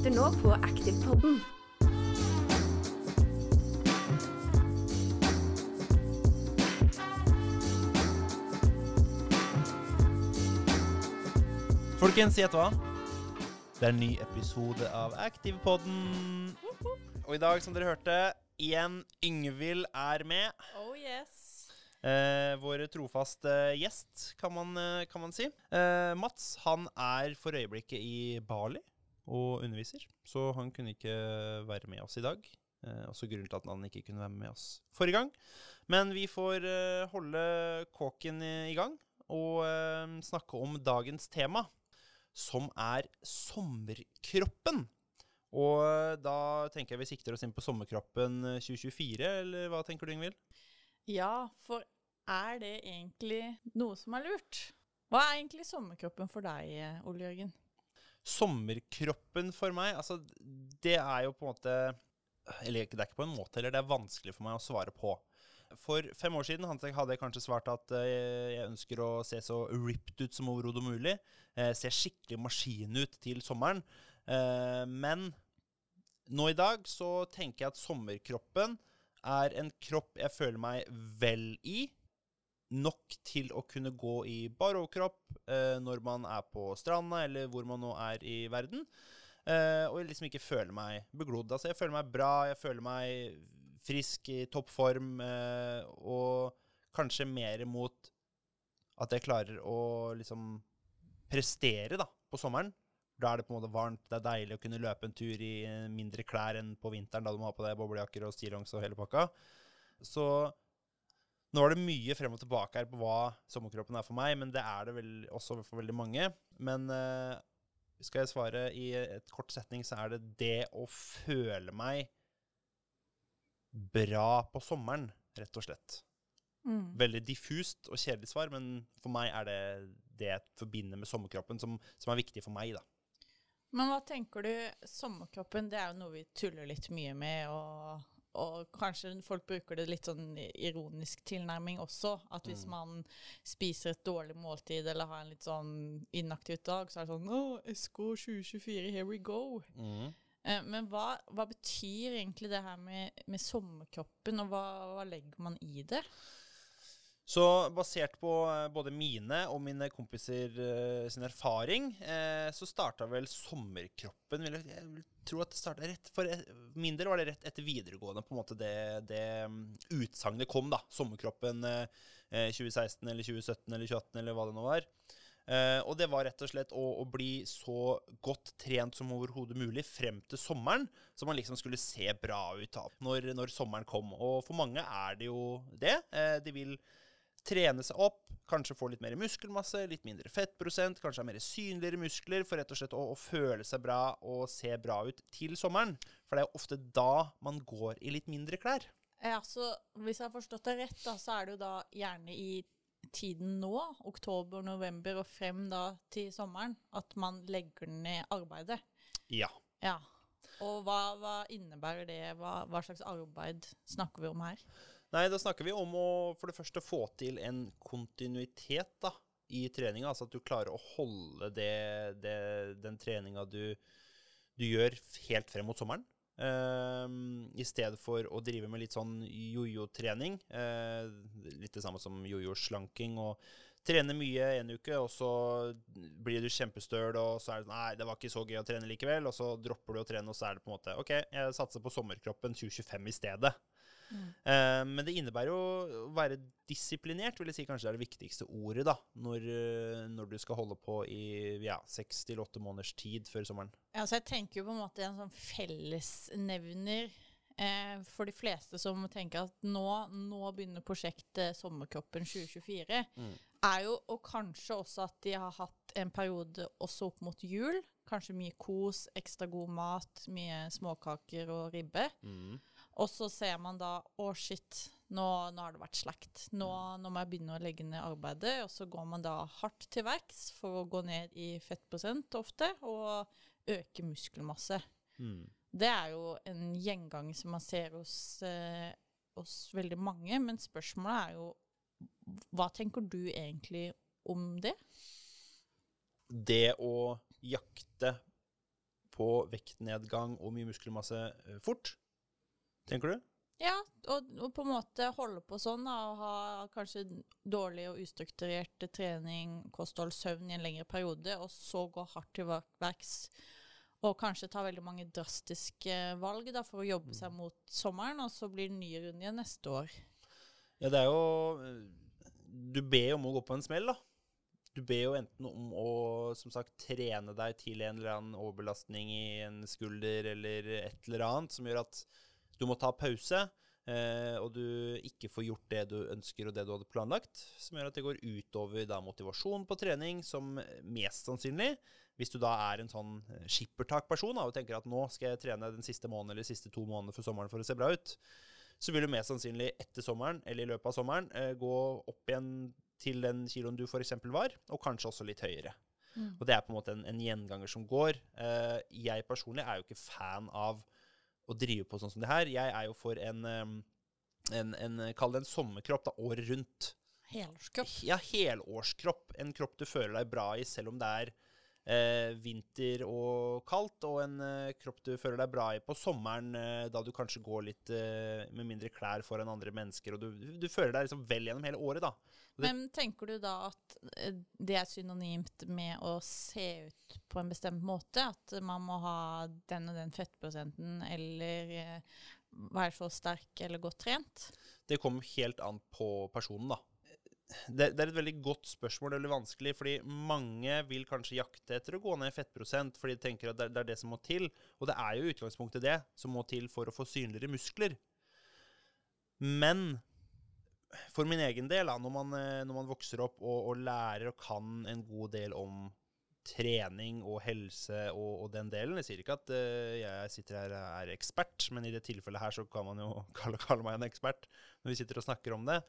lytter nå på Aktivpodden. Folkens, gjett hva? Det er en ny episode av Aktivpodden. Og i dag, som dere hørte, igjen Yngvild er med. Oh yes. Eh, vår trofaste gjest, kan man, eh, kan man si. Eh, Mats han er for øyeblikket i Bali og underviser, så han kunne ikke være med oss i dag. Eh, også grunnen til at han ikke kunne være med oss forrige gang. Men vi får eh, holde kåken i, i gang og eh, snakke om dagens tema, som er sommerkroppen. Og eh, da tenker jeg vi sikter oss inn på sommerkroppen eh, 2024, eller hva tenker du, Ingvild? Ja, for er det egentlig noe som er lurt? Hva er egentlig sommerkroppen for deg, eh, Ole Jørgen? Sommerkroppen for meg, altså det er jo på en måte Eller det er ikke på en måte, eller det er vanskelig for meg å svare på. For fem år siden hadde jeg kanskje svart at eh, jeg ønsker å se så ripped ut som overhodet mulig. Eh, se skikkelig maskin ut til sommeren. Eh, men nå i dag så tenker jeg at sommerkroppen er en kropp jeg føler meg vel i. Nok til å kunne gå i bar overkropp eh, når man er på stranda, eller hvor man nå er i verden. Eh, og liksom ikke føler meg beglodd. Altså, jeg føler meg bra, jeg føler meg frisk, i toppform, eh, og kanskje mer mot at jeg klarer å liksom prestere da, på sommeren. Da er det på en måte varmt, det er deilig å kunne løpe en tur i mindre klær enn på vinteren, da du må ha på deg boblejakker og stillongs og hele pakka. Så nå er det mye frem og tilbake her på hva sommerkroppen er for meg, men det er det vel også for veldig mange. Men uh, skal jeg svare i et kort setning, så er det det å føle meg bra på sommeren, rett og slett. Mm. Veldig diffust og kjedelig svar, men for meg er det det jeg forbinder med sommerkroppen, som, som er viktig for meg, da. Men hva tenker du, sommerkroppen, det er jo noe vi tuller litt mye med, og, og kanskje folk bruker det litt sånn ironisk tilnærming også, at hvis Mm. man spiser et dårlig måltid eller har en litt sånn inaktiv dag, så er det sånn, Å, SK 2024, here we go. Eh, Men hva, hva betyr egentlig det her med, med sommerkroppen, og hva, hva legger man i det? Så basert på eh, både mine og mine kompiser eh, sin erfaring, eh, så starta vel sommerkroppen vil jeg, vil tro at det starta rett For min del var det rett etter videregående på en måte det, det mm, utsagnet kom, da. Sommerkroppen eh, eh, 2016 eller 2017 eller 2018 eller hva det nå var. Og det var rett og slett å, å bli så godt trent som overhodet mulig frem til sommeren, så man liksom skulle se bra ut da, når, når sommeren kom. Og for mange er det jo det. De vil trene seg opp, kanskje få litt mer muskelmasse, litt mindre fettprosent, kanskje ha mer synligere muskler, for rett og slett å, å føle seg bra og se bra ut til sommeren. For det er jo ofte da man går i litt mindre klær. Ja, så Hvis jeg har forstått det rett, da, så er det jo da gjerne i tiden nå, oktober, november og frem da til sommeren, at man legger ned arbeidet. Ja. Ja. Og hva, hva innebærer det? Hva, hva slags arbeid snakker vi om her? Nei, da snakker vi om å for det første få til en kontinuitet da, i treninga. Altså at du klarer å holde det, det, den treninga du, du gjør helt frem mot sommeren. Um, I stedet for å drive med litt sånn jojo-trening. Uh, litt det samme som jojo-slanking. Og trene mye en uke, og så blir du kjempestøl, og så er det sånn Nei, det var ikke så gøy å trene likevel. Og så dropper du å trene, og så er det på en måte OK, jeg satser på sommerkroppen 2025 i stedet. Eh, men det innebærer jo å være disiplinert, vil jeg si kanskje det er det viktigste ordet, da, når, eh, når du skal holde på i ja, seks til åtte måneders tid før sommeren. Ja, så jeg tenker jo på en måte en sånn fellesnevner eh, for de fleste som tenker at nå, nå begynner prosjektet Sommerkroppen 2024, er jo og kanskje også at de har hatt en periode også opp mot jul. Kanskje mye kos, ekstra god mat, mye småkaker og ribbe. Og så ser man da å shit, nå, nå har det vært slakt. Nå, nå må jeg begynne å legge ned arbeidet. Og så går man da hardt til verks for å gå ned i fettprosent ofte, og øke muskelmasse. Det er jo en gjengang som man ser hos, eh, hos veldig mange, men spørsmålet er jo hva tenker du egentlig om det? Det å jakte på vektnedgang og mye muskelmasse eh, fort. Tenker du? Ja, og, og på en måte holde på sånn, da, og ha kanskje dårlig og ustrukturert trening, kosthold, søvn i en lengre periode, og så gå hardt til ver- verks. Og kanskje ta veldig mange drastiske valg da, for å jobbe seg mot sommeren, og så blir det ny runde igjen neste år. Ja, det er jo Du ber jo om å gå på en smell, da. Du ber jo enten om å som sagt, trene deg til en eller annen overbelastning i en skulder eller et eller annet som gjør at du må ta pause, eh, og du ikke får gjort det du ønsker og det du hadde planlagt, som gjør at det går utover da, motivasjon på trening, som mest sannsynlig hvis du da er en sånn eh, skippertak-person og tenker at nå skal jeg trene den siste måneden eller de siste to månedene for sommeren for å se bra ut, så vil du mest sannsynlig etter sommeren eller i løpet av sommeren eh, gå opp igjen til den kiloen du f.eks. var, og kanskje også litt høyere. Mm. Og det er på en måte en, en gjenganger som går. Eh, jeg personlig er jo ikke fan av å drive på sånn som det her. Jeg er jo for en, en, en Kall det en sommerkropp da, året rundt. Helårskropp. Ja, helårskropp. En kropp du føler deg bra i selv om det er eh, vinter og kaldt, og en eh, kropp du føler deg bra i på sommeren, eh, da du kanskje går litt eh, med mindre klær foran andre mennesker, og du, du føler deg liksom vel gjennom hele året, da. Det- Men tenker du da at eh, det er synonymt med å se ut på en bestemt måte? At man må ha den og den fettprosenten, eller eh, være så sterk eller godt trent? Det kommer helt an på personen, da. Det, det er et veldig godt spørsmål, det er veldig vanskelig, fordi mange vil kanskje jakte etter å gå ned i fettprosent, fordi de tenker at det, det er det som må til. Og det er jo utgangspunktet det som må til for å få synligere muskler. Men for min egen del, når man, eh, når man vokser opp og, og lærer og kan en god del om trening og helse og, og den delen Jeg sier ikke at eh, jeg sitter her og er ekspert, men i det tilfellet her så kan man jo kalle, kalle meg en ekspert når vi sitter og snakker om det.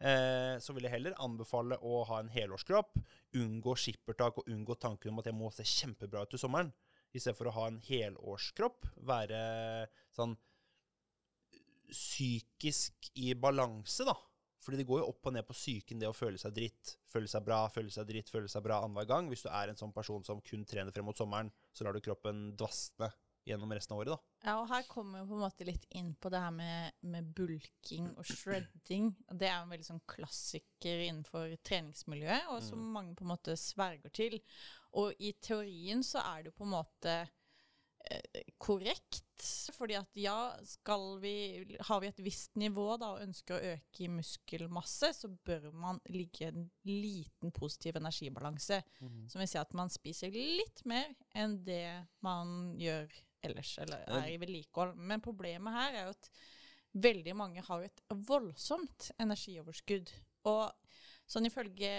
Eh, så vil jeg heller anbefale å ha en helårskropp, unngå skippertak og unngå tanken om at jeg må se kjempebra ut til sommeren. I stedet for å ha en helårskropp, være sånn psykisk i balanse, da. Fordi det går jo opp og ned på psyken, det å føle seg dritt, føle seg bra, føle seg dritt, føle seg bra annenhver gang. Hvis du er en sånn person som kun trener frem mot sommeren, så lar du kroppen dvassne gjennom resten av året, da. Ja, og her kommer vi på en måte litt inn på det her med, med bulking og shredding. Det er en veldig sånn klassiker innenfor treningsmiljøet, og som mange på en måte sverger til. Og i teorien så er det jo på en måte eh, korrekt, fordi at ja, skal vi, har vi et visst nivå da, og ønsker å øke i muskelmasse, så bør man ligge en liten positiv energibalanse. Som vil si at man spiser litt mer enn det man gjør ellers, eller er i vedlikehold. Men problemet her er jo at veldig mange har et voldsomt energioverskudd. Og sånn ifølge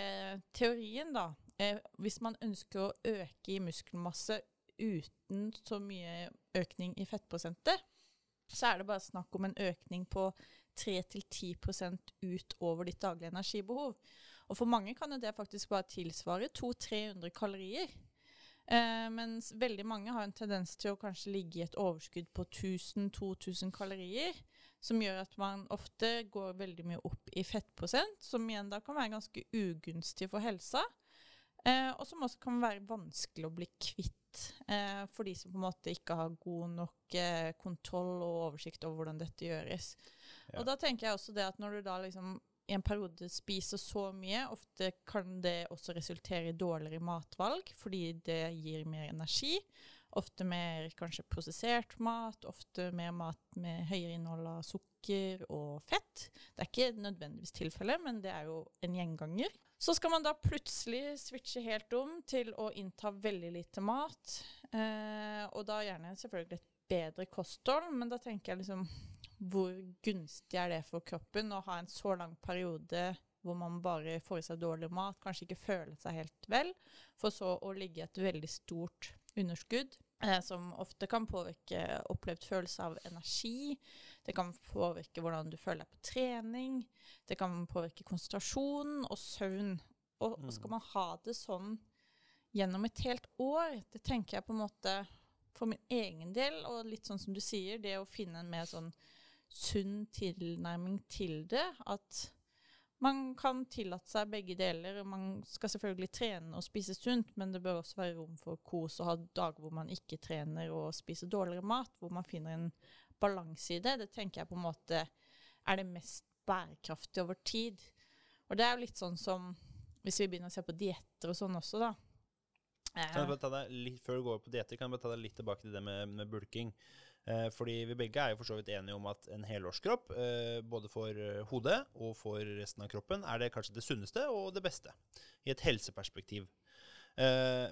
teorien, da, eh, hvis man ønsker å øke i muskelmasse uten så mye økning i fettprosenter, så er det bare snakk om en økning på 3-10% utover ditt daglige energibehov. Og for mange kan det faktisk bare tilsvare 200-300 kalorier. Eh, mens veldig mange har en tendens til å kanskje ligge i et overskudd på 1000-2000 kalorier, som gjør at man ofte går veldig mye opp i fettprosent, som igjen da kan være ganske ugunstig for helsa. Eh, og som også kan være vanskelig å bli kvitt eh, for de som på en måte ikke har god nok eh, kontroll og oversikt over hvordan dette gjøres. Ja. Og da tenker jeg også det at når du da liksom i en periode spiser så mye, ofte kan det også resultere i dårligere matvalg, fordi det gir mer energi. Ofte mer kanskje prosessert mat, ofte mer mat med høyere innhold av sukker og fett. Det er ikke nødvendigvis tilfellet, men det er jo en gjenganger. Så skal man da plutselig switche helt om til å innta veldig lite mat, eh, og da gjerne selvfølgelig et bedre kosthold, men da tenker jeg liksom hvor gunstig er det for kroppen å ha en så lang periode hvor man bare får i seg dårlig mat, kanskje ikke føler seg helt vel, for så å ligge i et veldig stort underskudd, eh, som ofte kan påvirke opplevd følelse av energi. Det kan påvirke hvordan du føler deg på trening. Det kan påvirke konsentrasjon og søvn. Og, og skal man ha det sånn gjennom et helt år, det tenker jeg på en måte for min egen del, og litt sånn som du sier, det å finne en mer sånn sunn tilnærming til det. At Man kan tillate seg begge deler. og Man skal selvfølgelig trene og spise sunt, men det bør også være rom for kos og ha dager hvor man ikke trener og spiser dårligere mat, hvor man finner en balanse i det. Det tenker jeg på en måte er det mest bærekraftige over tid. Og det er jo litt sånn som hvis vi begynner å se på dietter og sånn også, da. Eh, litt, før du går på dietter, kan jeg bare ta deg litt tilbake til det med, med bulking. Eh, fordi vi begge er jo for så vidt enige om at en helårskropp, eh, både for eh, hodet og for resten av kroppen, er det kanskje det sunneste og det beste. I et helseperspektiv.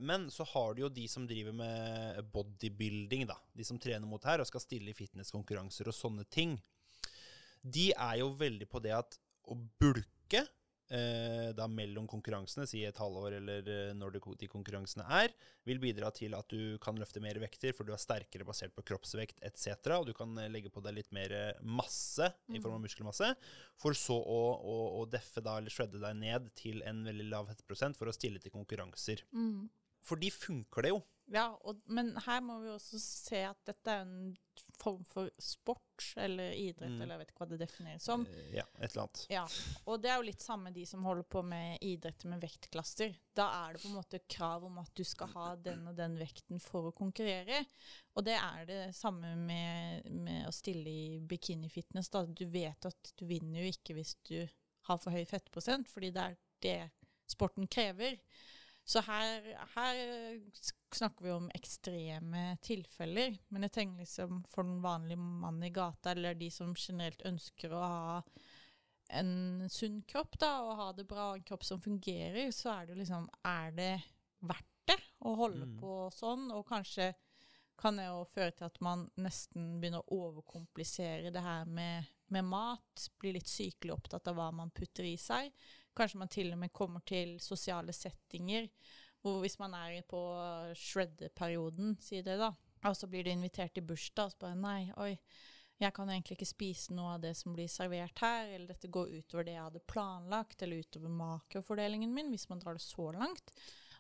Men så har du jo de som driver med bodybuilding, da. De som trener mot her og skal stille i fitnesskonkurranser og sånne ting. De er jo veldig på det at å bulke eh, da mellom konkurransene, si et halvår eller eh, når det, de konkurransene er, vil bidra til at du kan løfte mer vekter, for du er sterkere basert på kroppsvekt etc. Og du kan eh, legge på deg litt mer eh, masse i form av muskelmasse, for så å, å, å deffe da, eller shredde deg ned til en veldig lav hetteprosent for å stille til konkurranser. mm. For de funker det jo. Ja, og, men her må vi også se at dette er en form for sport eller idrett, Mm. eller jeg vet ikke hva det defineres som. Eh, ja, et eller annet. Ja, og det er jo litt samme de som holder på med idrett med vektklasser. Da er det på en måte krav om at du skal ha den og den vekten for å konkurrere. Og det er det samme med, med å stille i bikinifitness. Da. Du vet at du vinner jo ikke hvis du har for høy fettprosent, fordi det er det sporten krever. Så her, her snakker vi om ekstreme tilfeller. Men jeg tenker liksom for den vanlige mannen i gata, eller de som generelt ønsker å ha en sunn kropp, da, og ha det bra, en kropp som fungerer, så er det liksom Er det verdt det å holde Mm. på sånn? Og kanskje kan det jo føre til at man nesten begynner å overkomplisere det her med, med mat. Blir litt sykelig opptatt av hva man putter i seg. Kanskje man til og med kommer til sosiale settinger hvor hvis man er på shreddeperioden, sier det da, og så blir du invitert til bursdag, og så bare nei, oi, jeg kan egentlig ikke spise noe av det som blir servert her, eller dette går utover det jeg hadde planlagt, eller utover makrofordelingen min, hvis man drar det så langt.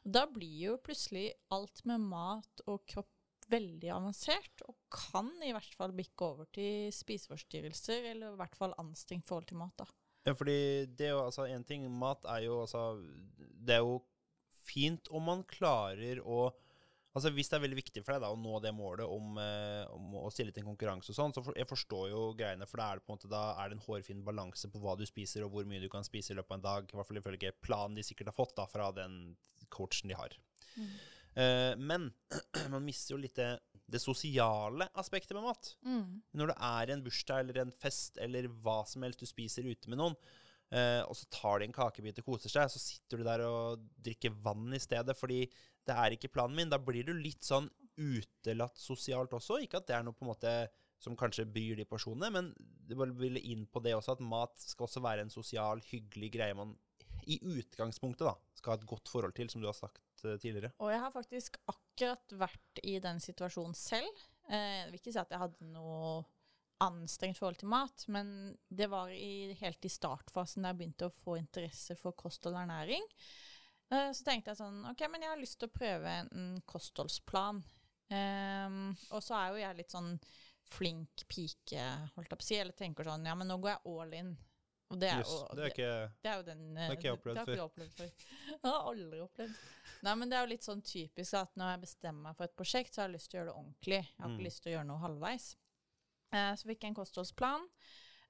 Da blir jo plutselig alt med mat og kropp veldig avansert, og kan i hvert fall bikke over til spiseforstyrrelser, eller i hvert fall anstrengt forhold til mat, da. Ja, fordi det er jo altså en ting Mat er jo altså Det er jo fint om man klarer å Altså Hvis det er veldig viktig for deg da å nå det målet om, eh, om å stille til en konkurranse og sånn, så for, jeg forstår jo greiene, for da er det på en måte Da er det en hårfin balanse på hva du spiser, og hvor mye du kan spise i løpet av en dag. I hvert fall ifølge planen de sikkert har fått da fra den coachen de har. Eh, men man mister jo litt det, det sosiale aspektet med mat. Mm. Når det er en bursdag eller en fest eller hva som helst du spiser ute med noen, eh, og så tar de en kakebit og koser seg, så sitter du der og drikker vann i stedet, fordi det er ikke planen min. Da blir du litt sånn utelatt sosialt også. Ikke at det er noe på en måte som kanskje bryr de personene, men det ville inn på det også, at mat skal også være en sosial, hyggelig greie man i utgangspunktet da, skal ha et godt forhold til, som du har sagt eh, tidligere. Og jeg har faktisk akkurat vært i den situasjonen selv. Eh, jeg vil ikke si at jeg hadde noe anstrengt forhold til mat, men det var i, helt i startfasen da jeg begynte å få interesse for kost og ernæring. Eh, så tenkte jeg sånn OK, men jeg har lyst til å prøve en, kostholdsplan. Ehm, og så er jo jeg litt sånn flink pike, holdt jeg på å si, eller tenker sånn Ja, men nå går jeg all in. Og det er jo det er ikke det er jo den har ikke jeg opplevd det jeg opplevd før. Det har aldri opplevd. Nei, men det er jo litt sånn typisk at når jeg bestemmer meg for et prosjekt, så har jeg lyst til å gjøre det ordentlig. Jeg har Mm. ikke lyst til å gjøre noe halvveis. Eh, så fikk jeg en kostholdsplan.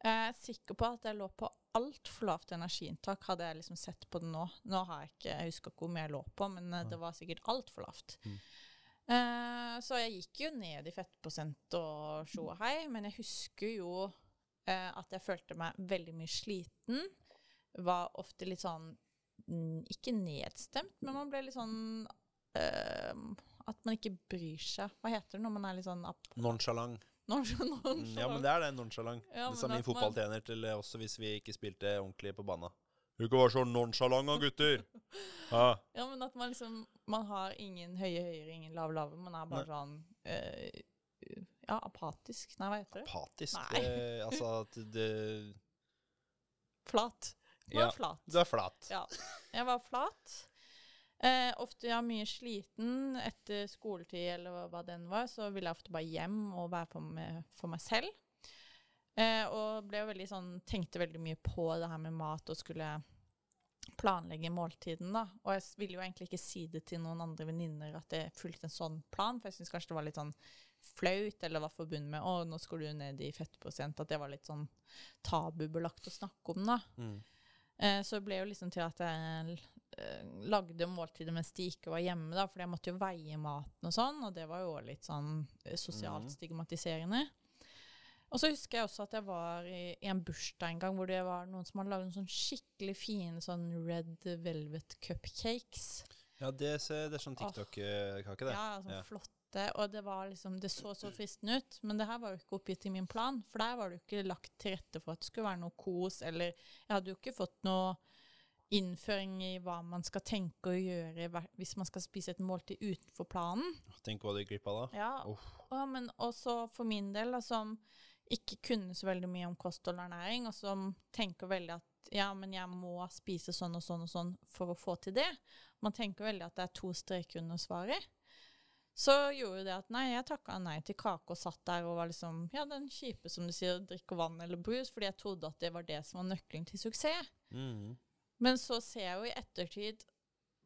Eh, Jeg er sikker på at jeg lå på altfor lavt energiinntak, hadde jeg liksom sett på det nå. Nå har jeg ikke, jeg husker ikke hvor mye jeg lå på, men eh, det var sikkert altfor lavt. Mm. Eh, så jeg gikk jo ned i fettprosent og sjo og hei, men jeg husker jo at jeg følte meg veldig mye sliten. Var ofte litt sånn mm, Ikke nedstemt, men man ble litt sånn eh, At man ikke bryr seg. Hva heter det når man er litt sånn nonchalant. nonchalant? Mm, Ja, men det er det, nonchalant. Ja, det sa min fotballtjener fotballtrener til eh, oss hvis vi ikke spilte ordentlig på banen. Du kan være så nonchalant, gutter! Ja. Ja, men at man liksom Man har ingen høye høyere, ingen lave lave. Man er bare sånn eh, Ja, apatisk. Nei, hva heter det? Apatisk. Nei. Eh, altså at det Flat. Du Ja, er flat. Du er flat. Ja. Jeg var flat. Eh, ofte jeg mye sliten etter skoletid eller hva, den var, så ville jeg ofte bare hjem og være for meg, for meg selv. Eh, og veldig sånn, tenkte veldig mye på det her med mat og skulle planlegge måltiden. da. Og jeg ville jo egentlig ikke si det til noen andre venninner at jeg fulgte en sånn plan, for jeg syns kanskje det var litt sånn flaut, eller var forbundet med å, nå skal du ned i fettprosent, at det var litt sånn tabubelagt å snakke om, da. Mm. Eh, så det ble jo liksom til at jeg eh, lagde måltider mens de ikke var hjemme, da, for jeg måtte jo veie maten og sånn, og det var jo litt sånn eh, sosialt Mhm. stigmatiserende. Og så husker jeg også at jeg var i, i en bursdag en gang hvor det var noen som hadde noen sånn skikkelig fine sånn red velvet cupcakes. Ja, det, det er sånn TikTok-kake, det. Ja, sånn Ja. Flotte. Og det var liksom, det så så fristende ut, men det her var jo ikke oppgitt i min plan. For der var det jo ikke lagt til rette for at det skulle være noe kos, eller Jeg hadde jo ikke fått noe innføring i hva man skal tenke og gjøre hvis man skal spise et måltid utenfor planen. Tenk hva du gikk glipp av da. Ja, Uff. og, men også for min del, da, som ikke kunne så veldig mye om kost og ernæring, og som tenker veldig at ja, men jeg må spise sånn og sånn og sånn for å få til det. Man tenker veldig at det er to streker under svaret. Så gjorde det at nei, jeg takka nei til kake og satt der og var liksom ja, den kjipe som du sier, drikke vann eller brus, fordi jeg trodde at det var det som var nøkkelen til suksess. Mm. Men så ser jeg jo i ettertid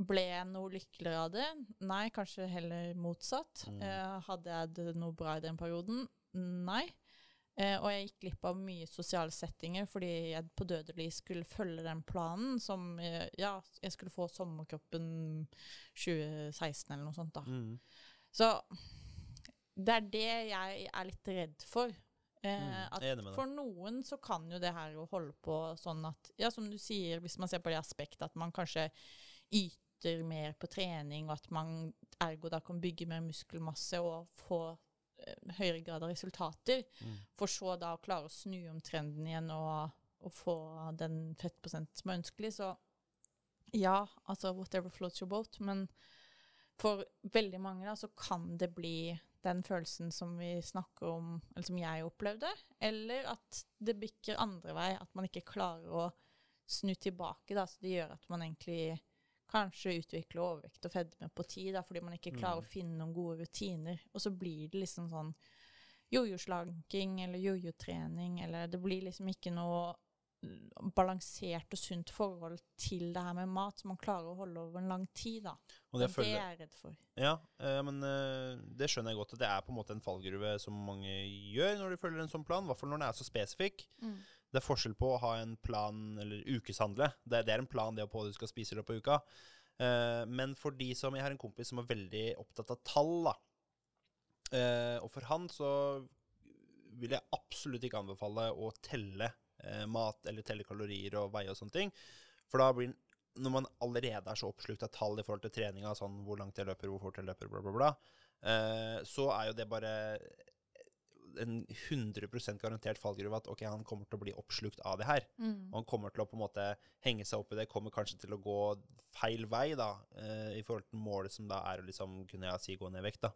ble jeg noe lykkeligere av det? Nei, kanskje heller motsatt. Mm. Eh, hadde jeg det noe bra i den perioden? Nei. Eh, og jeg gikk glipp av mye sosiale settinger fordi jeg på dødelig skulle følge den planen som eh, Ja, jeg skulle få sommerkroppen 2016 eller noe sånt, da. Mm. Så det er det jeg er litt redd for. Eh, Mm, at for noen så kan jo det her jo holde på sånn at Ja, som du sier, hvis man ser på det aspektet at man kanskje yter mer på trening, og at man ergo da kan bygge mer muskelmasse og få eh, høyere grad av resultater, Mm. for så da å klare å snu om trenden igjen og, og få den fettprosenten som er ønskelig, så ja, altså whatever floats your boat, men for veldig mange da, så kan det bli den følelsen som vi snakker om, eller som jeg opplevde, eller at det bikker andre vei, at man ikke klarer å snu tilbake, da, så det gjør at man egentlig kanskje utvikler overvekt og fedme på tid, da, fordi man ikke klarer Mm. å finne noen gode rutiner, og så blir det liksom sånn jojo-slanking eller jojo-trening, eller det blir liksom ikke noe mm, balansert og sunt forhold til det her med mat som man klarer å holde over en lang tid, da. Og det det, er jeg redd for. Ja, eh, men eh, det skjønner jeg godt. at Det er på en måte en fallgruve som mange gjør når de følger en sånn plan. I hvert fall når den er så spesifikk. Det er forskjell på å ha en plan, eller ukeshandle. Det, det er en plan det på hva du skal spise i løpet av uka. Eh, men for de som Jeg har en kompis som er veldig opptatt av tall, da. Eh, og for han så vil jeg absolutt ikke anbefale å telle eh, mat eller telle kalorier og veie og sånne ting. For da blir når man allerede er så oppslukt av tall i forhold til treninga, sånn hvor langt jeg løper, hvor fort jeg løper, bla, bla, bla, eh, så er jo det bare en 100 garantert fallgruve at ok, han kommer til å bli oppslukt av det her. Og han kommer til å på en måte henge seg opp i det, kommer kanskje til å gå feil vei da, eh, i forhold til målet som da er å liksom, kunne jeg si, gå ned i vekt. da.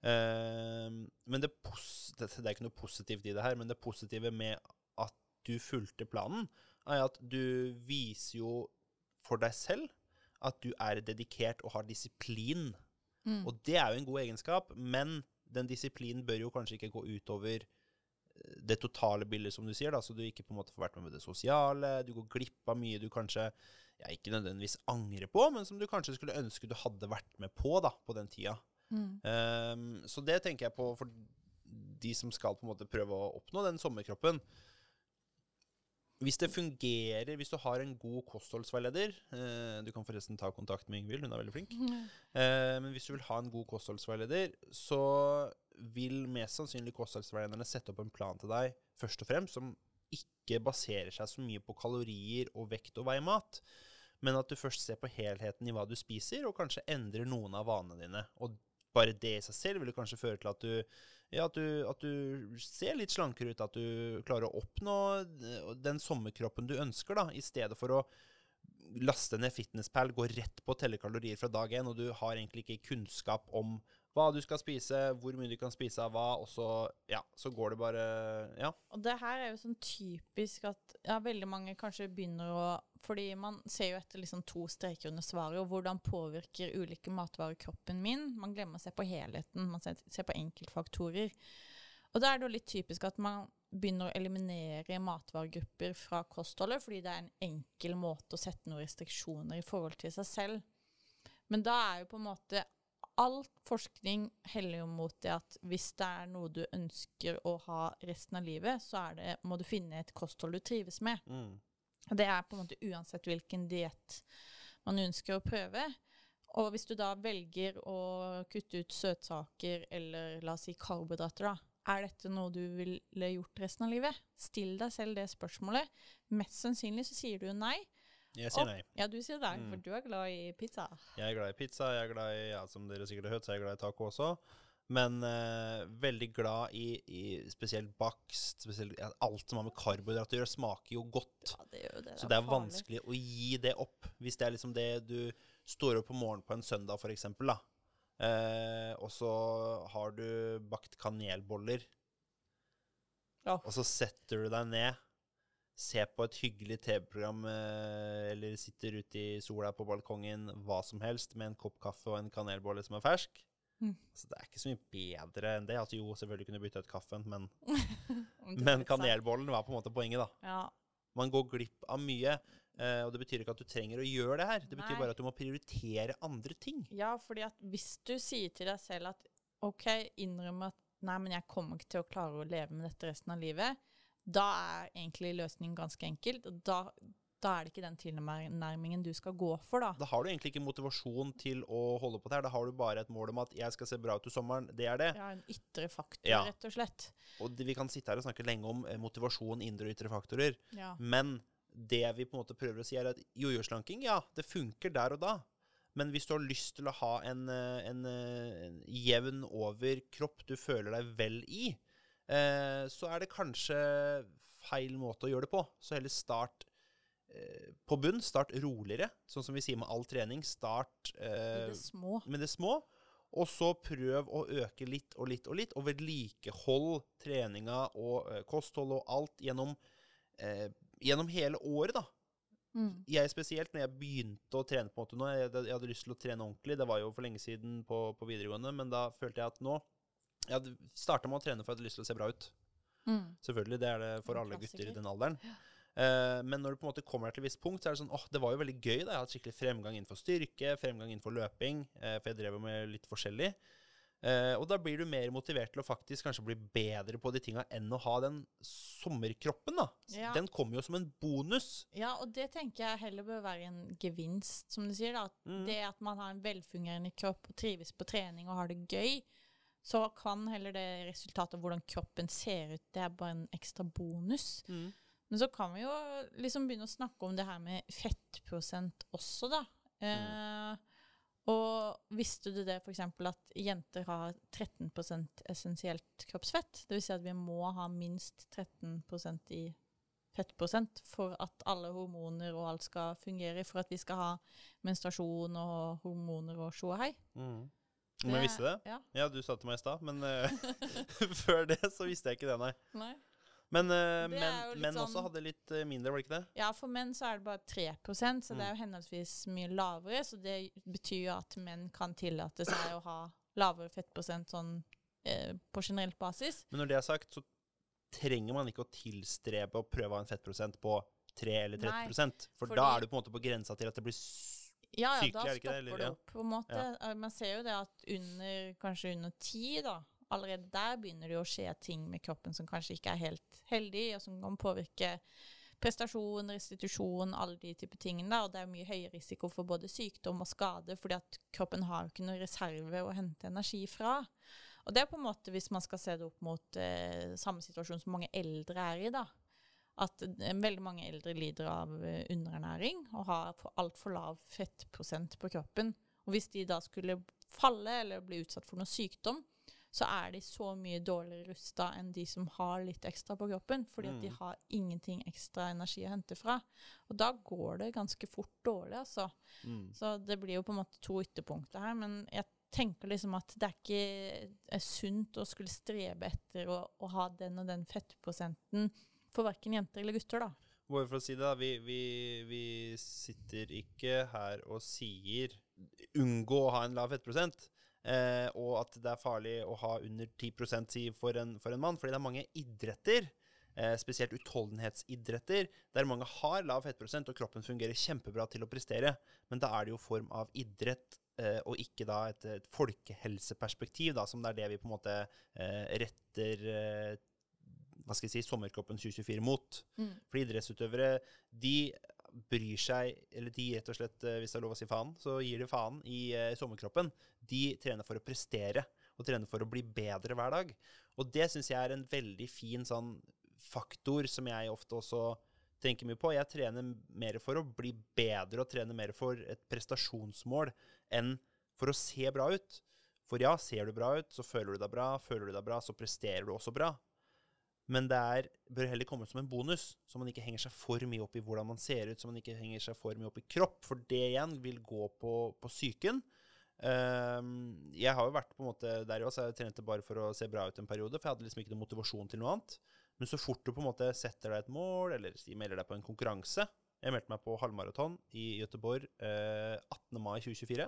Eh, men det, det, det er ikke noe positivt i det her, men det positive med du fulgte planen, er at du viser jo for deg selv at du er dedikert og har disiplin. Mm. Og det er jo en god egenskap, men den disiplinen bør jo kanskje ikke gå utover eh, det totale bildet, som du sier, da, så du ikke på en måte får vært med med det sosiale, du går glipp av mye du kanskje ja, ikke nødvendigvis angrer på, men som du kanskje skulle ønske du hadde vært med på da, på den tida. Mm. Um, så det tenker jeg på for de som skal på en måte prøve å oppnå den sommerkroppen. Hvis det fungerer, hvis du har en god kostholdsveileder eh, Du kan forresten ta kontakt med Ingvild, hun er veldig flink. Eh, men hvis du vil ha en god kostholdsveileder, så vil mest sannsynlig kostholdsveilederne sette opp en plan til deg først og fremst som ikke baserer seg så mye på kalorier og vekt og veimat, men at du først ser på helheten i hva du spiser, og kanskje endrer noen av vanene dine. Og bare det i seg selv vil kanskje føre til at du, ja, at, du, at du ser litt slankere ut, at du klarer å oppnå eh, den sommerkroppen du ønsker, da, i stedet for å laste ned FitnessPal, gå rett på å telle kalorier fra dag én, og du har egentlig ikke kunnskap om hva du skal spise, hvor mye du kan spise av hva, og så, ja, så går det bare Ja. Og det her er jo sånn typisk at ja, veldig mange kanskje begynner å Fordi man ser jo etter liksom to streker under svaret, og hvordan påvirker ulike matvarer kroppen min. Man glemmer å se på helheten, man ser, på enkeltfaktorer. Og da er det jo litt typisk at man begynner å eliminere matvaregrupper fra kostholdet, fordi det er en enkel måte å sette noen restriksjoner i forhold til seg selv. Men da er jo på en måte All forskning heller jo mot det at hvis det er noe du ønsker å ha resten av livet, så det, må du finne et kosthold du trives med. Mm. Og det er på en måte uansett hvilken diett man ønsker å prøve. Og hvis du da velger å kutte ut søtsaker eller la oss si karbohydrater, da, er dette noe du ville gjort resten av livet? Still deg selv det spørsmålet. Mest sannsynlig så sier du nei. Jeg sier nei. Ja, du sier nei, Mm. for du er glad i pizza. Jeg er glad i pizza, jeg er glad i, ja, som dere sikkert har hørt, så er jeg glad i taco også. Men uh, veldig glad i, i spesielt bakst, spesielt alt som har med karbohydrater å gjøre, smaker jo godt. Ja, det jo det. Så det er vanskelig å gi det opp. Hvis det er liksom det du står opp om morgenen på en søndag, for eksempel. Eh, og så har du bakt kanelboller, Ja. og så setter du deg ned, ser på et hyggelig TV-program, uh, eller sitter ute i sola på balkongen, hva som helst, med en kopp kaffe og en kanelbolle som er fersk. Mm. Så det er ikke så mye bedre enn det. Altså jo, selvfølgelig kunne du bytte ut kaffen, men, men kanelbollen var på en måte poenget, da. Ja. Man går glipp av mye. eh, og det betyr ikke at du trenger å gjøre det her. Det betyr Nei. bare at du må prioritere andre ting. ja, fordi at hvis du sier til deg selv at OK, innrøm at nei, men jeg kommer ikke til å klare å leve med dette resten av livet, da er egentlig løsningen ganske enkelt. Da, da er det ikke den tilnærmingen du skal gå for, da. Da har du egentlig ikke motivasjon til å holde på det her. Da har du bare et mål om at jeg skal se bra ut til sommeren. Det er det. Ja, en ytre faktor, Ja. rett og slett. Og det, vi kan sitte her og snakke lenge om eh, motivasjon, indre og ytre faktorer. Ja. Men det vi på en måte prøver å si, er at jojo-slanking, ja, det funker der og da. Men hvis du har lyst til å ha en, eh, en, eh, en jevn over kropp du føler deg vel i, eh, så er det kanskje feil måte å gjøre det på. Så heller start på bunn. Start roligere, sånn som vi sier med all trening. Start eh, det små. med det små. Og så prøv å øke litt og litt og litt, og vedlikehold treninga og eh, kosthold og alt gjennom, eh, gjennom hele året, da. Mm. Jeg spesielt, når jeg begynte å trene på en måte nå, jeg, jeg hadde lyst til å trene ordentlig, det var jo for lenge siden på, på videregående, men da følte jeg at nå Jeg hadde starta med å trene for jeg hadde lyst til å se bra ut. Mm. Selvfølgelig, det er det for alle gutter i den alderen. Eh, men når du på en måte kommer deg til et visst punkt, så er det sånn åh, det var jo veldig gøy. da, Jeg har hatt skikkelig fremgang innenfor styrke, fremgang innenfor løping, eh, for jeg drev jo med litt forskjellig. Eh, og da blir du mer motivert til å faktisk kanskje bli bedre på de tinga enn å ha den sommerkroppen, da. Ja. Den kommer jo som en bonus. Ja, og det tenker jeg heller bør være en gevinst, som du sier. da. Mm. Det at man har en velfungerende kropp og trives på trening og har det gøy, så kan heller det resultatet av hvordan kroppen ser ut, det er bare en ekstra bonus. Men så kan vi jo liksom begynne å snakke om det her med fettprosent også, da. Eh, og visste du det f.eks. at jenter har 13% essensielt kroppsfett? Det vil si at vi må ha minst 13% i fettprosent for at alle hormoner og alt skal fungere, for at vi skal ha menstruasjon og hormoner og sjå hei. Mm. Om jeg visste det? Ja. Ja, du sa det til meg i stad, men eh, før det så visste jeg ikke det, nei. Nei. Men, uh, Det er men, jo også sånn- hadde litt eh, mindre, var det ikke det? Ja, for menn så er det bare 3% så det er jo henholdsvis mye lavere. Så det betyr jo at menn kan tillate seg å ha lavere fettprosent sånn eh, på generelt basis. Men når det er sagt, så trenger man ikke å tilstrebe å prøve å ha en fettprosent på 3 eller 30 Nei, For fordi- da er du på en måte på grensa til at det blir. Ja, ja, Sykelig, da er det ikke det, stopper det opp, på en måte. Ja. Man ser jo det at under, kanskje under 10, da, allerede der begynner det å skje ting med kroppen som kanskje ikke er helt heldig, og som kan påvirke prestasjon, restitusjon, alle de type tingene. Og det er mye høyere risiko for både sykdom og skade, fordi at kroppen har jo ikke noen reserve å hente energi fra. Og det er på en måte, hvis man skal se det opp mot eh, samme situasjon som mange eldre er i, da. At eh, veldig mange eldre lider av eh, underernæring og har for- altfor lav fettprosent på kroppen. Og hvis de da skulle falle eller bli utsatt for noe sykdom, så er de så mye dårligere rusta enn de som har litt ekstra på kroppen, fordi at de Mm. har ingenting ekstra energi å hente fra. Og da går det ganske fort dårlig, altså. mm. Så det blir jo på en måte to ytterpunkter her, men jeg tenker liksom at det er ikke er sunt å skulle strebe etter å, å ha den og den fettprosenten for verken jenter eller gutter, da. Bare for å si det, da. Vi, vi, vi sitter ikke her og sier unngå å ha en lav fettprosent. Eh, og at det er farlig å ha under 10% si for en, for en mann. Fordi det er mange idretter eh, spesielt utholdenhetsidretter, der mange har lav fettprosent og kroppen fungerer kjempebra til å prestere. Men da er det jo form av idrett, eh, og ikke da et, et folkehelseperspektiv, da, som det er det vi på en måte eh, retter eh, hva skal jeg si, sommerkroppen 2024 mot. Mm. For idrettsutøvere, de bryr seg Eller de rett og slett, eh, hvis det er lov å si faen, så gir de faen i eh, sommerkroppen. De trener for å prestere, og trener for å bli bedre hver dag. Og det syns jeg er en veldig fin sånn faktor som jeg ofte også tenker mye på. Jeg trener mer for å bli bedre og trener mer for et prestasjonsmål enn for å se bra ut. For ja, ser du bra ut, så føler du deg bra. Føler du deg bra, så presterer du også bra. Men det er, bør heller komme som en bonus, så man ikke henger seg for mye opp i hvordan man ser ut, så man ikke henger seg for mye opp i kropp, for det igjen vil gå på, på psyken. Um, jeg har jo vært på en måte der også, så jeg trente bare for å se bra ut en periode, for jeg hadde liksom ikke noe motivasjon til noe annet. Men så fort du på en måte setter deg et mål, eller melder deg på en konkurranse Jeg meldte meg på halvmaraton i Gøteborg eh, 18. mai 2024.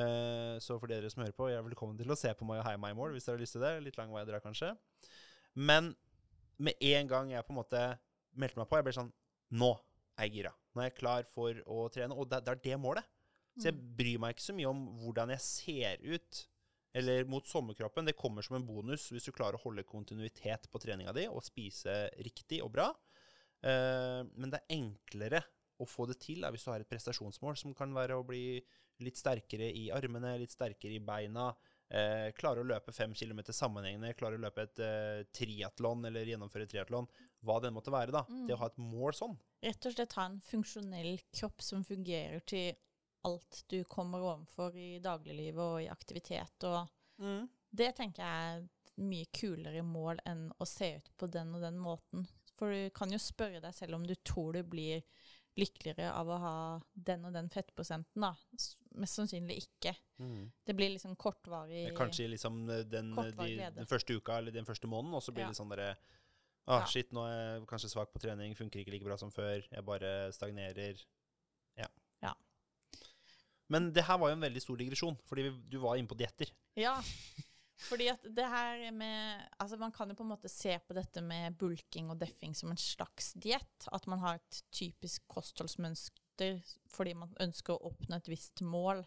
Eh, så for dere som hører på, jeg er velkommen til å se på meg og heie meg i mål hvis dere har lyst til det. Litt lang vei dere kanskje. Men med en gang jeg på en måte meldte meg på, jeg ble sånn Nå er jeg gira. Nå er jeg klar for å trene. Og det, det er det målet. Så jeg bryr meg ikke så mye om hvordan jeg ser ut eller mot sommerkroppen. Det kommer som en bonus hvis du klarer å holde kontinuitet på treninga di og spise riktig og bra. Eh, men det er enklere å få det til da, hvis du har et prestasjonsmål, som kan være å bli litt sterkere i armene, litt sterkere i beina. Eh, klare å løpe fem kilometer sammenhengende, klare å løpe et eh, triatlon eller gjennomføre triatlon. Hva det måtte være, da. Det å ha et mål sånn. Rett og slett ha en funksjonell kropp som fungerer til alt du kommer overfor i dagliglivet og i aktivitet. Og det tenker jeg er et mye kulere mål enn å se ut på den og den måten. For du kan jo spørre deg selv om du tror du blir lykkeligere av å ha den og den fettprosenten, da. Mest sannsynlig ikke. Det blir liksom kortvarig Kanskje liksom eh, den, Kortvarig de, den første uka eller den første måneden, og så blir Ja. det sånn derre Ah, Ja. shit, nå er jeg kanskje svak på trening, funker ikke like bra som før, jeg bare stagnerer. Ja. Ja. Men det her var jo en veldig stor digresjon, fordi vi, du var inne på dietter. Ja, fordi at det her med Altså, man kan jo på en måte se på dette med bulking og deffing som en slags diett. At man har et typisk kostholdsmønster fordi man ønsker å oppnå et visst mål.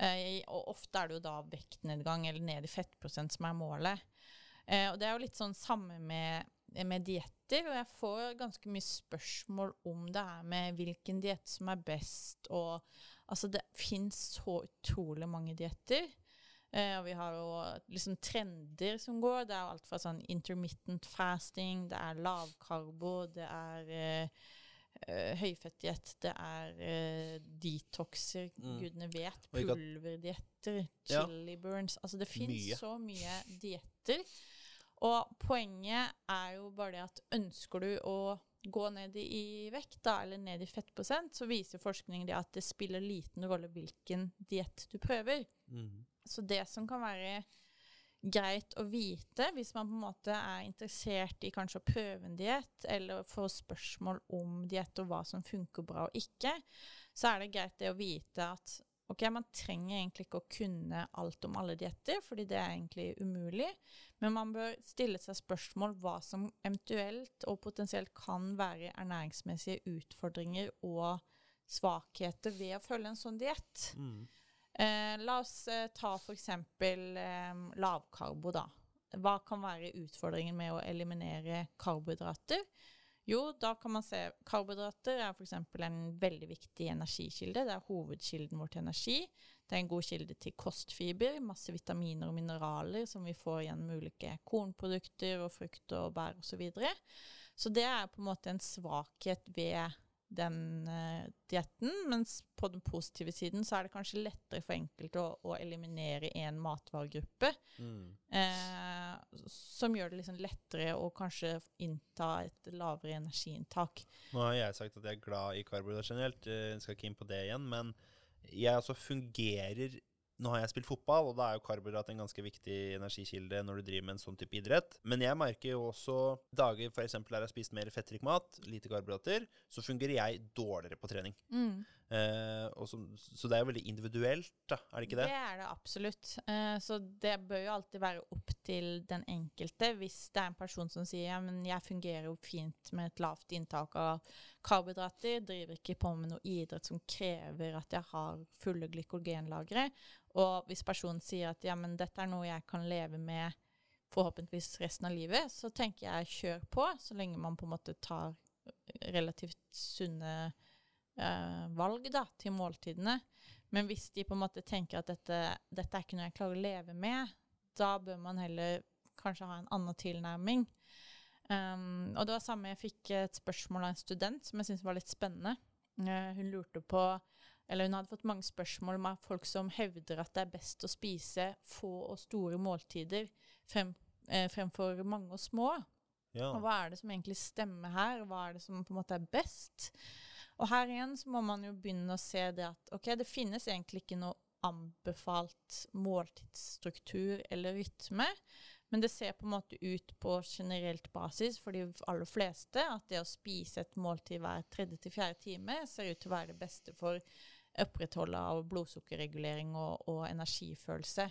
Eh, og ofte er det jo da vektnedgang eller ned i fettprosent som er målet. Eh, og det er jo litt sånn samme med, med dietter, og jeg får ganske mye spørsmål om det her med hvilken diett som er best, og altså det fins så utrolig mange dietter. Eh, og vi har jo liksom trender som går. Det er jo alt fra sånn intermittent fasting, det er lavkarbo, det er eh, eh, høyfettdiett, det er eh, detoxer, Mm. gudene vet, pulverdietter, chili Ja. burns Altså det fins så mye dietter. Og poenget er jo bare det at ønsker du å gå ned i, vekt, da, eller ned i fettprosent, så viser forskning det at det spiller liten rolle hvilken diett du prøver. Så det som kan være greit å vite hvis man på en måte er interessert i kanskje å prøve en diett, eller få spørsmål om diett og hva som funker bra og ikke, så er det greit det å vite at ok, man trenger egentlig ikke å kunne alt om alle dietter, fordi det er egentlig umulig, men man bør stille seg spørsmål hva som eventuelt og potensielt kan være ernæringsmessige utfordringer og svakheter ved å følge en sånn diett. Eh, la oss eh, ta eksempel eh, lavkarbo, da. Hva kan være utfordringen med å eliminere karbohydrater? Jo, da kan man se Karbohydrater er f.eks. en veldig viktig energikilde. Det er hovedkilden vår til energi. Det er en god kilde til kostfiber, masse vitaminer og mineraler som vi får gjennom ulike kornprodukter og frukt og bær osv. Så, videre. så det er på en måte en svakhet ved den uh, dietten, mens på den positive siden så er det kanskje lettere for enkelte å, å eliminere en matvaregruppe, eh, som gjør det liksom lettere å kanskje innta et lavere energiinntak. Nå har jeg sagt at jeg er glad i karbohydrater generelt, eh, jeg skal ikke inn på det igjen, men jeg altså fungerer Nå har jeg spilt fotball, og da er jo karbohydrat en ganske viktig energikilde når du driver med en sånn type idrett. Men jeg merker jo også dager f.eks. der jeg har spist mer fettrik mat, lite karbohydrater, så fungerer jeg dårligere på trening. Eh, og som, så det er jo veldig individuelt, da, er det ikke det? Det er det absolutt. Eh, så det bør jo alltid være opp til den enkelte. Hvis det er en person som sier ja, men jeg fungerer jo fint med et lavt inntak av karbohydrater, driver ikke på med noe idrett som krever at jeg har fulle glykogenlagre. Og hvis personen sier at ja, men dette er noe jeg kan leve med forhåpentligvis resten av livet, så tenker jeg kjør på, så lenge man på en måte tar relativt sunne eh, valg da, til måltidene. Men hvis de på en måte tenker at dette, dette er ikke noe jeg klarer å leve med, da bør man heller kanskje ha en annen tilnærming. Um, og det var samme jeg fikk et spørsmål av en student som jeg syntes var litt spennende. Uh, hun lurte på eller hun hadde fått mange spørsmål med folk som hevder at det er best å spise få og store måltider frem, uh, fremfor mange og små. Ja. Og hva er det som egentlig stemmer her? Hva er det som på en måte er best? Og her igjen så må man jo begynne å se det at ok, det finnes egentlig ikke noe anbefalt måltidsstruktur eller rytme, men det ser på en måte ut på generelt basis for de aller fleste at det å spise et måltid hver tredje til fjerde time ser ut til å være det beste for opprettholde av blodsukkerregulering og, og energifølelse.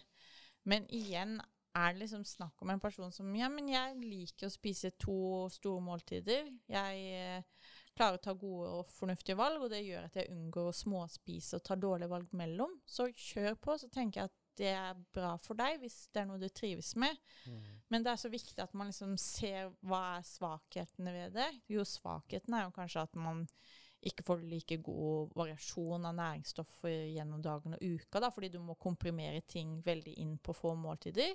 Men igjen er det liksom snakk om en person som Ja, men jeg liker å spise to store måltider. Jeg eh, klarer å ta gode og fornuftige valg, og det gjør at jeg unngår å småspise og ta dårlige valg mellom. Så kjør på. Så tenker jeg at det er bra for deg hvis det er noe du trives med. Men det er så viktig at man liksom ser hva er svakhetene ved det. Jo, svakheten er jo kanskje at man ikke får like god variasjon av næringsstoffer gjennom dagen og uka, da, fordi du må komprimere ting veldig inn på få måltider.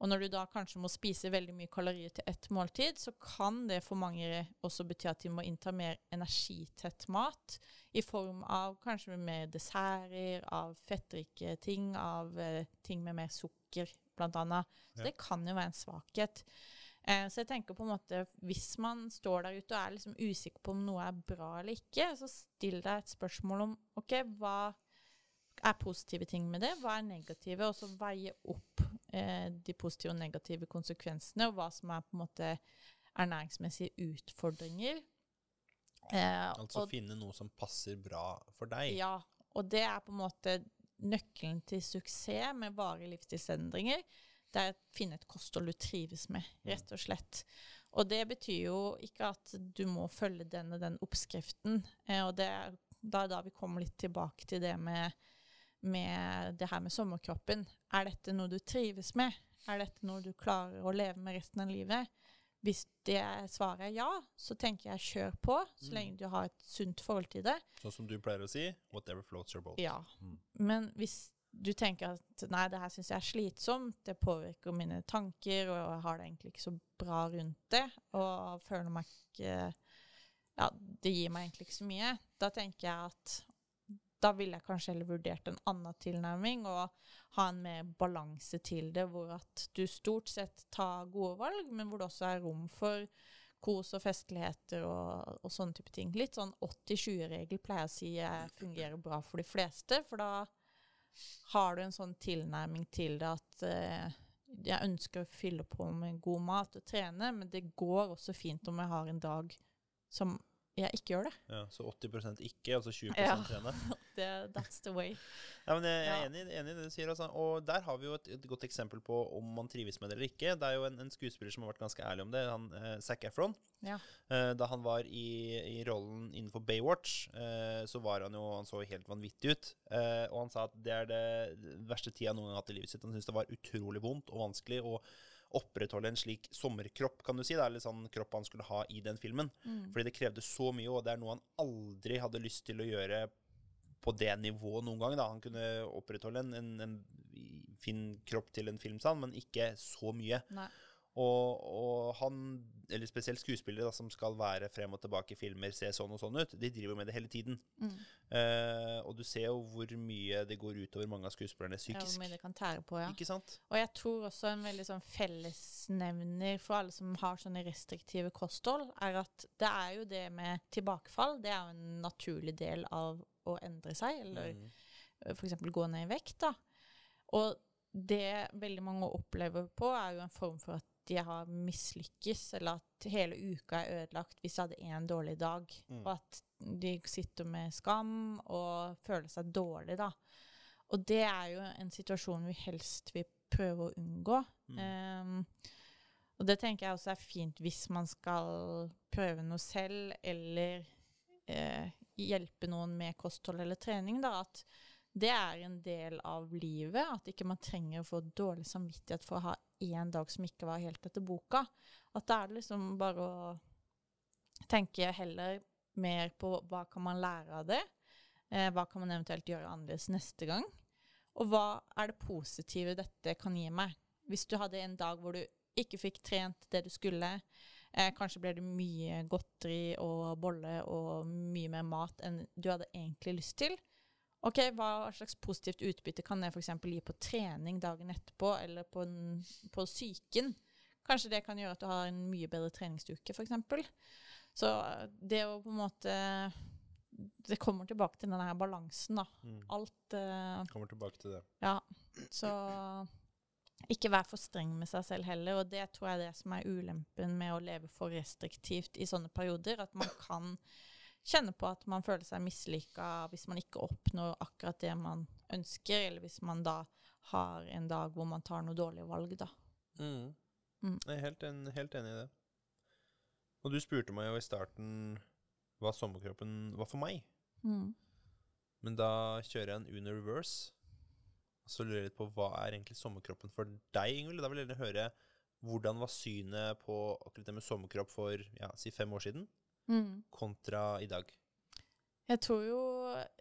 Og når du da kanskje må spise veldig mye kalorier til ett måltid, så kan det for mange også bety at de må innta mer energitett mat, i form av kanskje mer desserter, av fettrike ting, av eh, ting med mer sukker, blant annet. Så Ja. det kan jo være en svakhet. Eh, så jeg tenker på en måte, hvis man står der ute og er liksom usikker på om noe er bra eller ikke, så still deg et spørsmål om ok, hva er positive ting med det, hva er negative, og så veie opp de positive og negative konsekvensene, og hva som er på en måte ernæringsmessige utfordringer. Eh, Altså og, finne noe som passer bra for deg. ja, og det er på en måte nøkkelen til suksess med varige livsstilsendringer. Det er å finne et kosthold du trives med, rett og slett. Og det betyr jo ikke at du må følge den og den oppskriften. Eh, og det er da, da vi kommer litt tilbake til det med, med det her med sommerkroppen. Er dette noe du trives med? Er dette noe du klarer å leve med resten av livet? Hvis det svaret er ja, så tenker jeg kjør på, så lenge du har et sunt forhold til det. Sånn som du pleier å si, whatever floats your boat. Ja. Mm. Men hvis du tenker at nei, det her syns jeg er slitsomt, det påvirker mine tanker, og jeg har det egentlig ikke så bra rundt det, og føler meg ikke Ja, det gir meg egentlig ikke så mye, da tenker jeg at da ville jeg kanskje heller vurdert en annen tilnærming og ha en mer balanse til det, hvor at du stort sett tar gode valg, men hvor det også er rom for kos og festligheter og, og sånne type ting. Litt sånn 80-20-regel pleier jeg å si fungerer bra for de fleste, for da har du en sånn tilnærming til det at eh, jeg ønsker å fylle på med god mat og trene, men det går også fint om jeg har en dag som jeg ikke gjør det. Ja, så 80% ikke, og så 20 Ja. trene. det. That's the way. Ja, men jeg, jeg er enig, enig i det du sier. Altså. Og der har vi jo et, et godt eksempel på om man trives med det eller ikke. Det er jo en, en skuespiller som har vært ganske ærlig om det, han, eh, Zac Efron. Ja. Eh, da han var i, i rollen innenfor Baywatch, eh, så var han jo Han så helt vanvittig ut. Eh, og han sa at det er det verste tida han noen gang har hatt i livet sitt. Han syntes det var utrolig vondt og vanskelig å opprettholde en slik sommerkropp, kan du si. Det er litt sånn kropp han skulle ha i den filmen. Mm. Fordi det krevde så mye, og det er noe han aldri hadde lyst til å gjøre på det nivået noen gang. Da. Han kunne opprettholde en, en, en fin kropp til en film, sa han, men ikke så mye. Nei. Og, og han, eller spesielt skuespillere da, som skal være frem og tilbake i filmer, se sånn og sånn ut, de driver med det hele tiden. Mm. Uh, og du ser jo hvor mye det går utover mange av skuespillerne Ja, psykisk. hvor mye det kan tære på, ja. Ikke sant? Og jeg tror også en veldig sånn fellesnevner for alle som har sånne restriktive kosthold, er at det er jo det med tilbakefall. Det er jo en naturlig del av å endre seg, eller Mm. f.eks. gå ned i vekt. da. Og det veldig mange opplever på, er jo en form for at de har mislykkes, eller at hele uka er ødelagt hvis jeg hadde én dårlig dag. Mm. Og at de sitter med skam og føler seg dårlig, da. Og det er jo en situasjon vi helst vil prøve å unngå. Mm. Um, og det tenker jeg også er fint hvis man skal prøve noe selv, eller eh, hjelpe noen med kosthold eller trening, da. At det er en del av livet. At ikke man trenger å få dårlig samvittighet for å ha én dag som ikke var helt etter boka. At da er det liksom bare å tenke heller mer på hva kan man lære av det. Eh, hva kan man eventuelt gjøre annerledes neste gang? Og hva er det positive dette kan gi meg? Hvis du hadde en dag hvor du ikke fikk trent det du skulle, eh, kanskje ble det mye godteri og bolle og mye mer mat enn du hadde egentlig lyst til. Ok, Hva slags positivt utbytte kan det f.eks. gi på trening dagen etterpå, eller på, en, på psyken? Kanskje det kan gjøre at du har en mye bedre treningsuke, f.eks. Så eh, det å på en måte Det kommer tilbake til den her balansen, da. Mm. Alt uh, Kommer tilbake til det. Ja. Så ikke vær for streng med seg selv heller, og det tror jeg er det som er ulempen med å leve for restriktivt i sånne perioder. At man kan kjenne på at man føler seg mislykka hvis man ikke oppnår akkurat det man ønsker, eller hvis man da har en dag hvor man tar noe dårlige valg, da. Mm. Mm. Jeg er helt, en, helt enig i det. Og du spurte meg jo i starten hva sommerkroppen var for meg. Mm. Men da kjører jeg en Uno reverse. Og så lurer jeg litt på hva er egentlig sommerkroppen for deg, Ingvild? Da vil jeg gjerne høre hvordan var synet på akkurat det med sommerkropp for ja, si fem år siden, Mm. kontra i dag? Jeg tror jo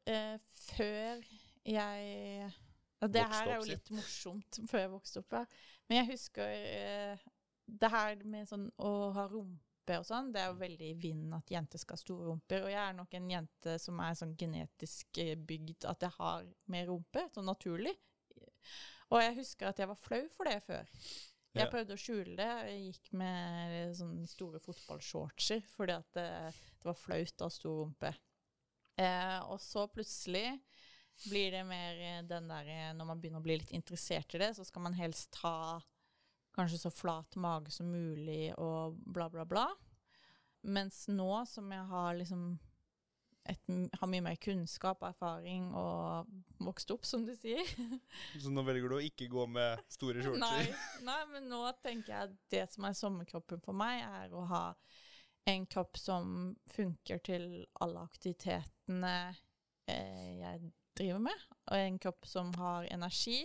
eh, før jeg Det her er jo litt morsomt før jeg vokste opp. Ja. Men jeg husker eh, det her med sånn å ha rumpe og sånn. Det er jo veldig i vinden at jenter skal ha store rumper. Og jeg er nok en jente som er sånn genetisk eh, bygd at jeg har mer rumpe, sånn naturlig. Og jeg husker at jeg var flau for det før. Jeg Ja. prøvde å skjule det. Jeg gikk med sånne store fotballshortser fordi at det, det var flaut ha stor rumpe. Eh, og så plutselig blir det mer eh, den der eh, Når man begynner å bli litt interessert i det, så skal man helst ha kanskje så flat mage som mulig og bla, bla, bla. Mens nå som jeg har liksom et, har mye mer kunnskap og erfaring og vokst opp, som du sier, Så nå velger du å ikke gå med store Nei, shortser? nei, men nå tenker jeg at det som er sommerkroppen for meg, er å ha en kropp som funker til alle aktivitetene eh, jeg driver med, og en kropp som har energi,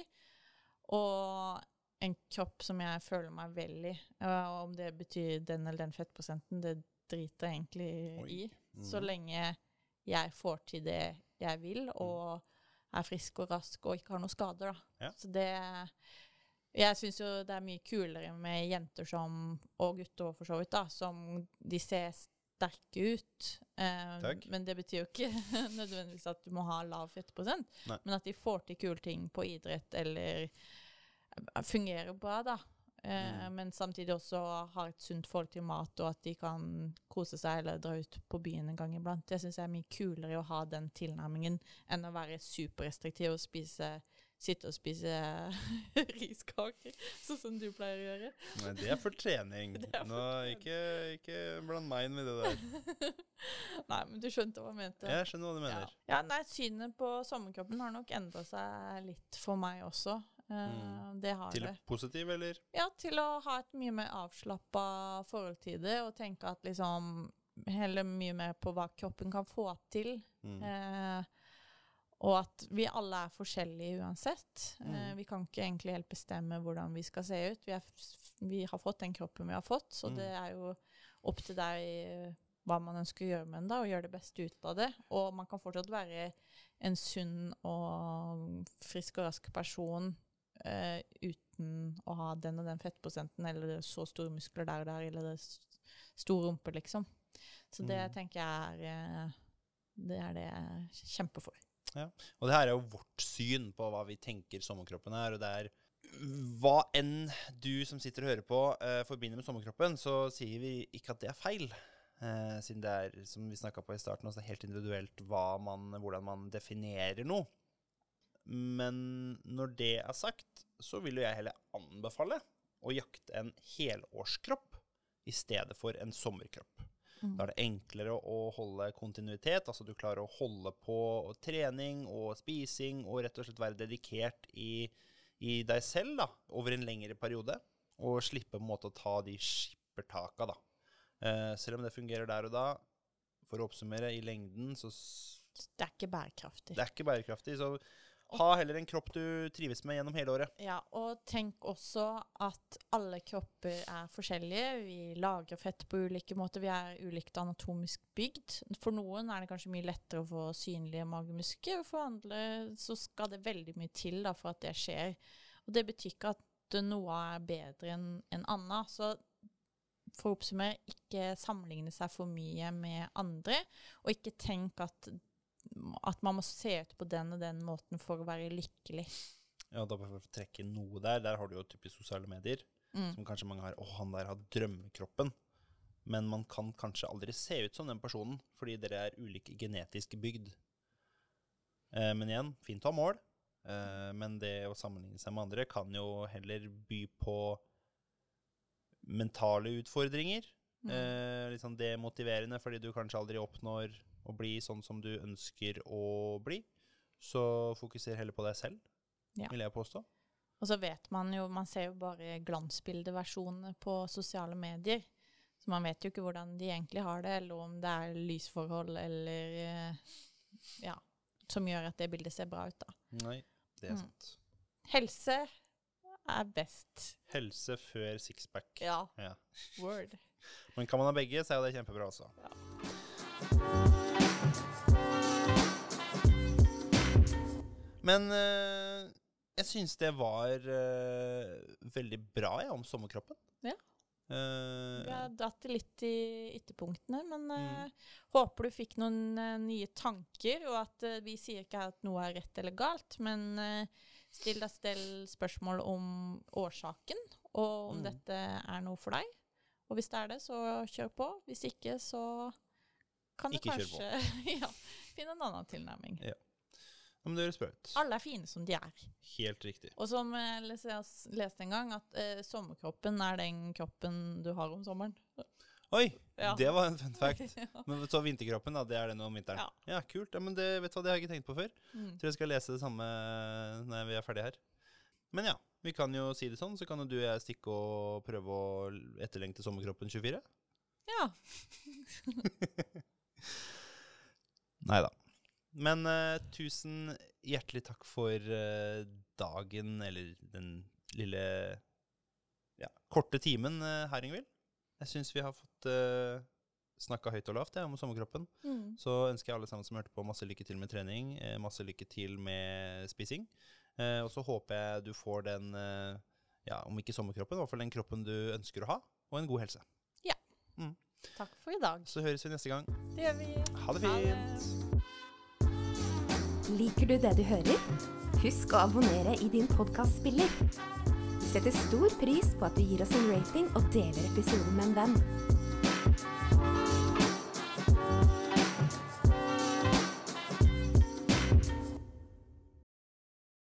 og en kropp som jeg føler meg vel i. Og om det betyr den eller den fettprosenten, det driter jeg egentlig Oi. i. Så Mhm. lenge jeg får til det jeg vil, og er frisk og rask og ikke har noen skader, da. Ja. Så det Jeg syns jo det er mye kulere med jenter som, og gutter for så vidt, da, som de ser sterke ut. Eh. Men det betyr jo ikke nødvendigvis at du må ha lav fettprosent, Nei. men at de får til kule ting på idrett eller fungerer bra, da. Eh, Mm. Men samtidig også har et sunt forhold til mat, og at de kan kose seg eller dra ut på byen en gang iblant. Jeg syns det er mye kulere å ha den tilnærmingen enn å være superrestriktiv og spise Sitte og spise riskaker, sånn som du pleier å gjøre. Nei, det er for trening. Er for Nå, trening. ikke, ikke bland meg inn med det der. Nei, men du skjønte hva jeg mente. Jeg skjønner hva du Ja. mener. ja, nei, Synet på sommerkroppen har nok endra seg litt for meg også. Eh, Mm. Det har Til det. positive, eller? Ja, til å ha et mye mer avslappa forhold til det, og tenke at liksom Heller mye mer på hva kroppen kan få til. Mm. Eh, og at vi alle er forskjellige uansett. Eh, Mm. vi kan ikke egentlig helt bestemme hvordan vi skal se ut. Vi, er, vi har fått den kroppen vi har fått, så Mm. det er jo opp til deg eh, hva man ønsker å gjøre med den, da, og gjøre det beste ut av det. Og man kan fortsatt være en sunn og frisk og rask person eh, uten å ha den og den fettprosenten, eller så store muskler der og der, eller stor rumpe, liksom. Så det Mm. tenker jeg er eh, Det er det jeg kjemper for. Ja. Og det her er jo vårt syn på hva vi tenker sommerkroppen er, og det er hva enn du som sitter og hører på, eh, forbinder med sommerkroppen, så sier vi ikke at det er feil. Eh, siden det er, som vi snakka på i starten, også helt individuelt man, hvordan man definerer noe. Men når det er sagt, så vil jo jeg heller anbefale å jakte en helårskropp i stedet for en sommerkropp. Mm. Da er det enklere å holde kontinuitet, altså du klarer å holde på trening og spising og rett og slett være dedikert i, i deg selv da, over en lengre periode, og slippe på en måte å ta de skippertaka, da. Eh, selv om det fungerer der og da, for å oppsummere, i lengden så Det er ikke bærekraftig. Det er ikke bærekraftig, så ha heller en kropp du trives med gjennom hele året. Ja, og tenk også at alle kropper er forskjellige. Vi lagrer fett på ulike måter. Vi er ulikt anatomisk bygd. For noen er det kanskje mye lettere å få synlige magemuskler. For andre så skal det veldig mye til da, for at det skjer. Og det betyr ikke at noe er bedre enn en annet. Så for å oppsummere, ikke sammenligne seg for mye med andre. Og ikke tenk at, at man må se ut på den og den måten for å være lykkelig. Ja, da bare for å trekke noe der. Der har du jo typisk sosiale medier, Mm. som kanskje mange har. Å, han der har drømmekroppen. Men man kan kanskje aldri se ut som den personen, fordi dere er ulike genetisk bygd. Eh, men igjen, fint å ha mål. Eh, men det å sammenligne seg med andre kan jo heller by på mentale utfordringer. Mm. Eh, litt sånn demotiverende fordi du kanskje aldri oppnår å bli sånn som du ønsker å bli. Så fokuser heller på deg selv, Ja. vil jeg påstå. Og så vet man jo, man ser jo bare glansbildeversjonene på sosiale medier. Så man vet jo ikke hvordan de egentlig har det, eller om det er lysforhold eller eh, Ja, som gjør at det bildet ser bra ut, da. Nei, det er Mm. sant. Helse er best. Helse før sixpack. Ja. Ja. Word. Men kan man ha begge, så er jo det kjempebra også. Men eh, jeg syns det var eh, veldig bra, jeg, om sommerkroppen. Ja. Uh, dratt det litt i ytterpunktene, men eh, Mm. håper du fikk noen uh, nye tanker, og at vi sier ikke at noe er rett eller galt, men still deg selv spørsmål om årsaken, og om Mm. dette er noe for deg. Og hvis det er det, så kjør på. Hvis ikke, så kan du kanskje ja, finne en annen tilnærming. Ja. Men det høres bra ut. Alle er fine som de er. Helt riktig. Og som jeg les- jeg leste en gang, at eh, sommerkroppen er den kroppen du har om sommeren. Oi, Ja. det var en fun fact. Ja. Men så vinterkroppen, da, det er den om vinteren. Ja. Ja, kult. Ja, men det, vet du hva, det har jeg ikke tenkt på før. Mm. Tror jeg skal lese det samme når vi er ferdige her. Men ja, vi kan jo si det sånn, så kan jo du og jeg stikke og prøve å etterlengte sommerkroppen 24. Ja. Nei da. Men uh, tusen hjertelig takk for uh, dagen, eller den lille ja, korte timen uh, her, Ingvild. Jeg syns vi har fått uh, snakka høyt og lavt ja, om sommerkroppen. Mm. Så ønsker jeg alle sammen som hørte på, masse lykke til med trening, masse lykke til med spising. Og så håper jeg du får den, ja, om ikke sommerkroppen, i hvert fall den kroppen du ønsker å ha, og en god helse. Takk for i dag. Så høres vi neste gang. Det gjør vi. Ha det fint! Liker du det du hører? Husk å abonnere i din podkastspiller. Vi setter stor pris på at du gir oss en rating og deler episoden med en venn.